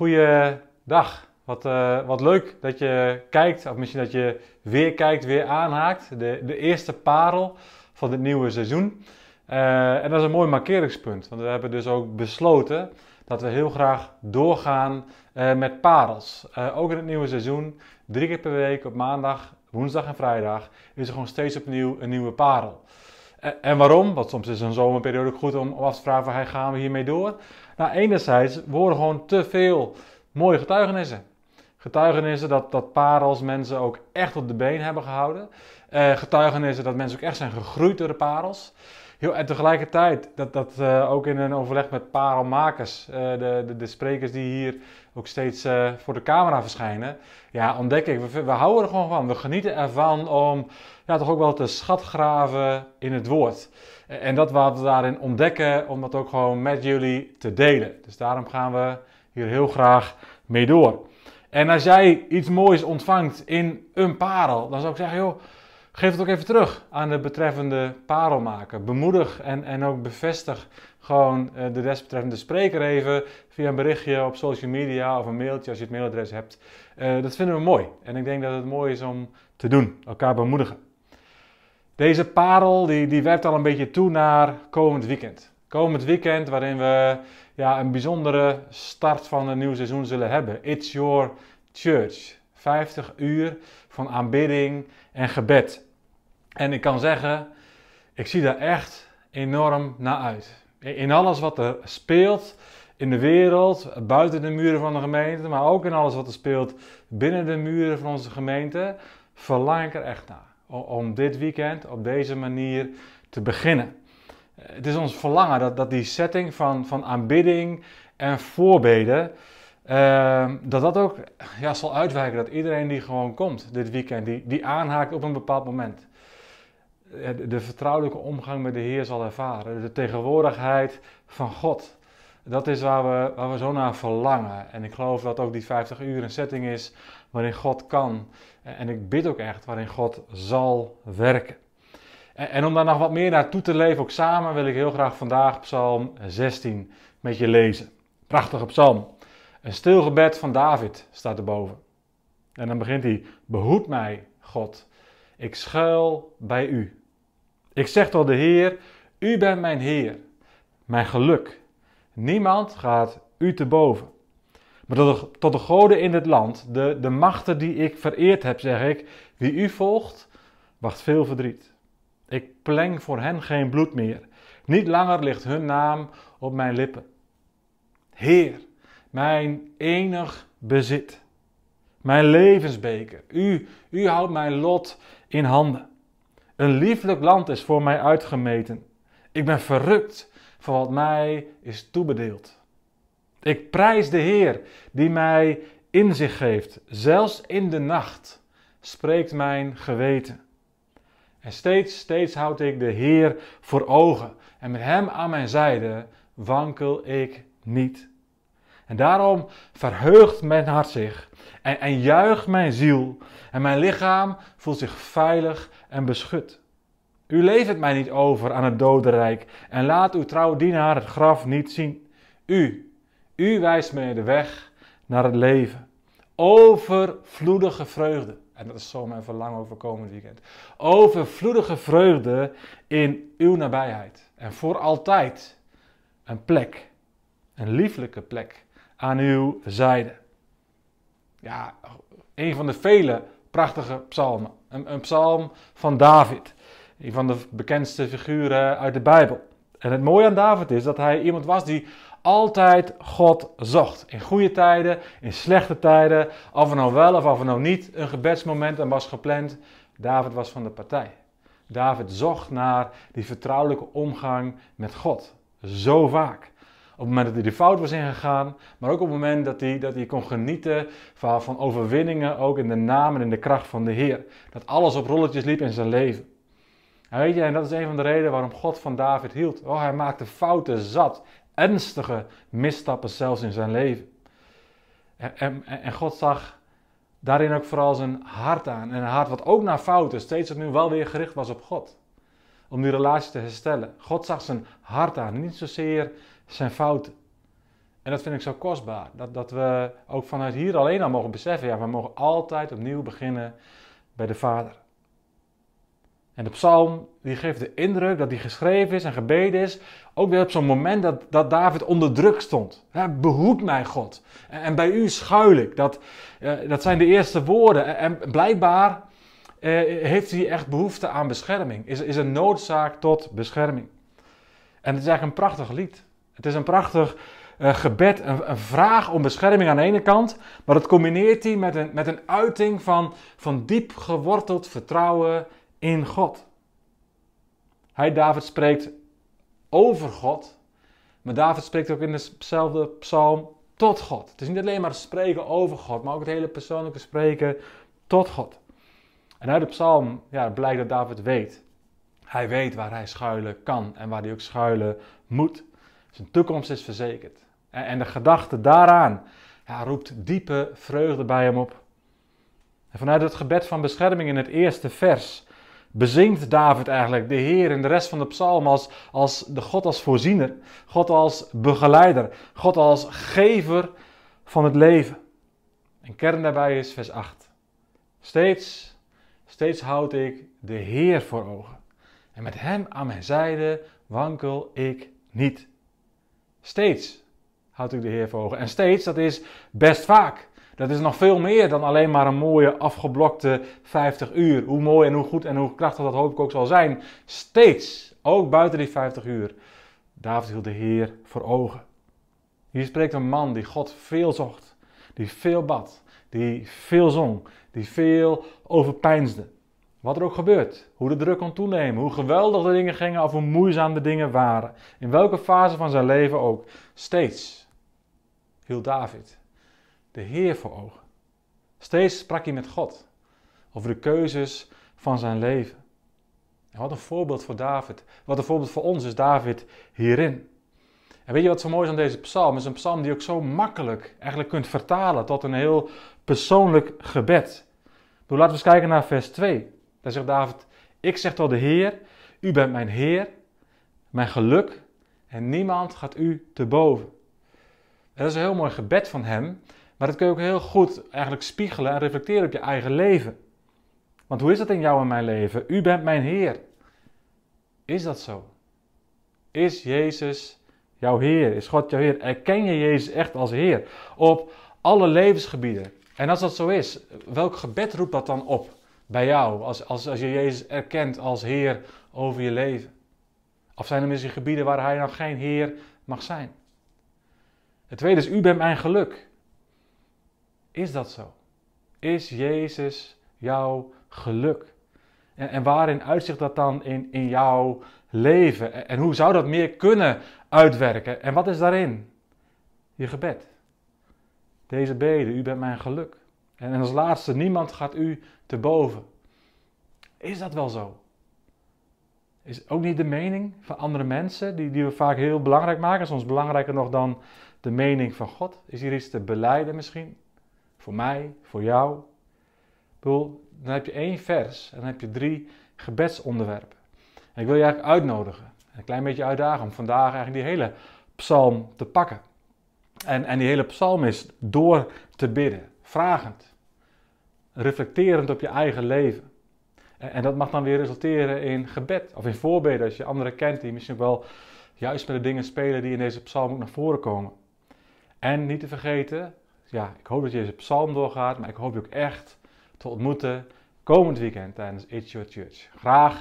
Goeiedag. Wat, uh, wat leuk dat je kijkt, of misschien dat je weer kijkt, weer aanhaakt. De, de eerste parel van het nieuwe seizoen. Uh, en dat is een mooi markeringspunt, want we hebben dus ook besloten dat we heel graag doorgaan uh, met parels. ook in het nieuwe seizoen, drie keer per week op maandag, woensdag en vrijdag, is er gewoon steeds opnieuw een nieuwe parel. En waarom? Want soms is een zomerperiode goed om af te vragen: van, gaan we hiermee door? Nou, enerzijds worden gewoon te veel mooie getuigenissen. Getuigenissen dat, dat parels mensen ook echt op de been hebben gehouden. Uh, getuigenissen dat mensen ook echt zijn gegroeid door de parels. Heel, en tegelijkertijd, dat, dat uh, ook in een overleg met parelmakers, uh, de, de, de, sprekers die hier ook steeds voor de camera verschijnen, ja, ontdek ik, we, we, houden er gewoon van. We genieten ervan om ja, toch ook wel te schatgraven in het woord. En dat wat we daarin ontdekken, om dat ook gewoon met jullie te delen. Dus daarom gaan we hier heel graag mee door. En als jij iets moois ontvangt in een parel, dan zou ik zeggen, joh, geef het ook even terug aan de betreffende parelmaker. Bemoedig en, en ook bevestig gewoon eh, de desbetreffende spreker even via een berichtje op social media of een mailtje als je het mailadres hebt. Uh, dat vinden we mooi. En ik denk dat het mooi is om te doen, elkaar bemoedigen. Deze parel die, die werpt al een beetje toe naar komend weekend. Komend weekend waarin we ja, een bijzondere start van een nieuw seizoen zullen hebben. It's Your Church. 50 uur van aanbidding en gebed. En ik kan zeggen, ik zie daar echt enorm naar uit. In alles wat er speelt in de wereld, buiten de muren van de gemeente, maar ook in alles wat er speelt binnen de muren van onze gemeente, verlang ik er echt naar om dit weekend op deze manier te beginnen. Het is ons verlangen dat, dat die setting van, van aanbidding en voorbeden, uh, dat dat ook ja, zal uitwijken. Dat iedereen die gewoon komt dit weekend, die, die aanhaakt op een bepaald moment. De, vertrouwelijke omgang met de Heer zal ervaren. De tegenwoordigheid van God. Dat is waar we, waar we zo naar verlangen. En ik geloof dat ook die 50 uur een setting is waarin God kan. En ik bid ook echt waarin God zal werken. En om daar nog wat meer naartoe te leven, ook samen, wil ik heel graag vandaag Psalm 16 met je lezen. Prachtige psalm. Een stil gebed van David staat erboven. En dan begint hij: Behoed mij, God. Ik schuil bij u. Ik zeg tot de Heer: U bent mijn Heer, mijn geluk. Niemand gaat u te boven. Maar tot de, tot de goden in dit land, de, de machten die ik vereerd heb, zeg ik: Wie u volgt, wacht veel verdriet. Ik pleng voor hen geen bloed meer. Niet langer ligt hun naam op mijn lippen. Heer, mijn enig bezit, mijn levensbeker. U, u houdt mijn lot in handen. Een lieflijk land is voor mij uitgemeten. Ik ben verrukt van wat mij is toebedeeld. Ik prijs de Heer die mij inzicht geeft. Zelfs in de nacht spreekt mijn geweten. En steeds, steeds houd ik de Heer voor ogen. En met Hem aan mijn zijde wankel ik niet. En daarom verheugt mijn hart zich en, en juicht mijn ziel. En mijn lichaam voelt zich veilig en beschut. U levert mij niet over aan het dodenrijk en laat uw trouwe dienaar het graf niet zien. U, u wijst mij de weg naar het leven. Overvloedige vreugde en dat is zo mijn verlangen over komend weekend. Overvloedige vreugde in uw nabijheid. En voor altijd een plek, een lieflijke plek aan uw zijde. Ja, een van de vele prachtige psalmen. Een, psalm van David. Een van de bekendste figuren uit de Bijbel. En het mooie aan David is dat hij iemand was die altijd God zocht. In goede tijden, in slechte tijden, of er nou wel of of er nou niet een gebedsmoment en was gepland. David was van de partij. David zocht naar die vertrouwelijke omgang met God. Zo vaak. Op het moment dat hij de fout was ingegaan, maar ook op het moment dat hij, dat hij kon genieten van, van overwinningen, ook in de naam en in de kracht van de Heer. Dat alles op rolletjes liep in zijn leven. En weet je, en dat is een van de redenen waarom God van David hield. Oh, hij maakte fouten zat ernstige misstappen zelfs in zijn leven. En, en, en, God zag daarin ook vooral zijn hart aan. En een hart wat ook naar fouten steeds opnieuw wel weer gericht was op God. Om die relatie te herstellen. God zag zijn hart aan, niet zozeer zijn fouten. En dat vind ik zo kostbaar. Dat, dat we ook vanuit hier alleen al mogen beseffen, ja, we mogen altijd opnieuw beginnen bij de Vader. En de psalm die geeft de indruk dat die geschreven is en gebeden is, ook weer op zo'n moment dat, dat David onder druk stond. Ja, behoed mij God. En, bij u schuil ik. Dat, uh, dat zijn de eerste woorden. En, blijkbaar uh, heeft hij echt behoefte aan bescherming. Is, is een noodzaak tot bescherming. En het is eigenlijk een prachtig lied. Het is een prachtig uh, gebed, een, een, vraag om bescherming aan de ene kant, maar dat combineert hij met een, met een uiting van, van diep geworteld vertrouwen in God. Hij, David, spreekt over God, maar David spreekt ook in dezelfde psalm tot God. Het is niet alleen maar spreken over God, maar ook het hele persoonlijke spreken tot God. En uit de psalm ja, blijkt dat David weet. Hij weet waar hij schuilen kan en waar hij ook schuilen moet. Zijn toekomst is verzekerd. En, de gedachte daaraan ja, roept diepe vreugde bij hem op. En vanuit het gebed van bescherming in het eerste vers bezingt David eigenlijk de Heer in de rest van de psalm als, als de God als voorziener, God als begeleider, God als gever van het leven. En kern daarbij is vers 8. Steeds, steeds houd ik de Heer voor ogen. En met Hem aan mijn zijde wankel ik niet. Steeds houd ik de Heer voor ogen. En steeds, dat is best vaak. Dat is nog veel meer dan alleen maar een mooie afgeblokte 50 uur. Hoe mooi en hoe goed en hoe krachtig dat hoop ik ook zal zijn. Steeds, ook buiten die 50 uur. David hield de Heer voor ogen. Hier spreekt een man die God veel zocht, die veel bad, die veel zong, die veel overpeinsde. Wat er ook gebeurt, hoe de druk kon toenemen, hoe geweldig de dingen gingen of hoe moeizaam de dingen waren. In welke fase van zijn leven ook. Steeds hield David de Heer voor ogen. Steeds sprak hij met God over de keuzes van zijn leven. En wat een voorbeeld voor David. Wat een voorbeeld voor ons is David hierin. En weet je wat zo mooi is aan deze psalm? Het is een psalm die ook zo makkelijk eigenlijk kunt vertalen tot een heel persoonlijk gebed. Dus laten we eens kijken naar vers 2. Daar zegt David, ik zeg tot de Heer, u bent mijn Heer, mijn geluk en niemand gaat u te boven. En dat is een heel mooi gebed van hem, maar dat kun je ook heel goed eigenlijk spiegelen en reflecteren op je eigen leven. Want hoe is dat in jou en mijn leven? U bent mijn Heer. Is dat zo? Is Jezus jouw Heer? Is God jouw Heer? Erken je Jezus echt als Heer? Op alle levensgebieden. En als dat zo is, welk gebed roept dat dan op bij jou? Als, als, als je Jezus erkent als Heer over je leven? Of zijn er misschien gebieden waar Hij nog geen Heer mag zijn? Het tweede is, u bent mijn geluk. Is dat zo? Is Jezus jouw geluk? En, en waarin uitzicht dat dan in, in jouw leven? En, en hoe zou dat meer kunnen uitwerken? En wat is daarin? Je gebed. Deze bede, u bent mijn geluk. En als laatste, niemand gaat u te boven. Is dat wel zo? Is ook niet de mening van andere mensen, die, die we vaak heel belangrijk maken, soms belangrijker nog dan de mening van God? Is hier iets te beleiden misschien? Voor mij, voor jou. Ik bedoel, dan heb je één vers en dan heb je drie gebedsonderwerpen. En ik wil je eigenlijk uitnodigen, een klein beetje uitdagen om vandaag eigenlijk die hele psalm te pakken. En, en die hele psalm is door te bidden, vragend, reflecterend op je eigen leven. En, dat mag dan weer resulteren in gebed of in voorbeden als je anderen kent die misschien wel juist met de dingen spelen die in deze psalm ook naar voren komen. En niet te vergeten, ja, ik hoop dat je deze psalm doorgaat, maar ik hoop je ook echt te ontmoeten komend weekend tijdens It's Your Church. Graag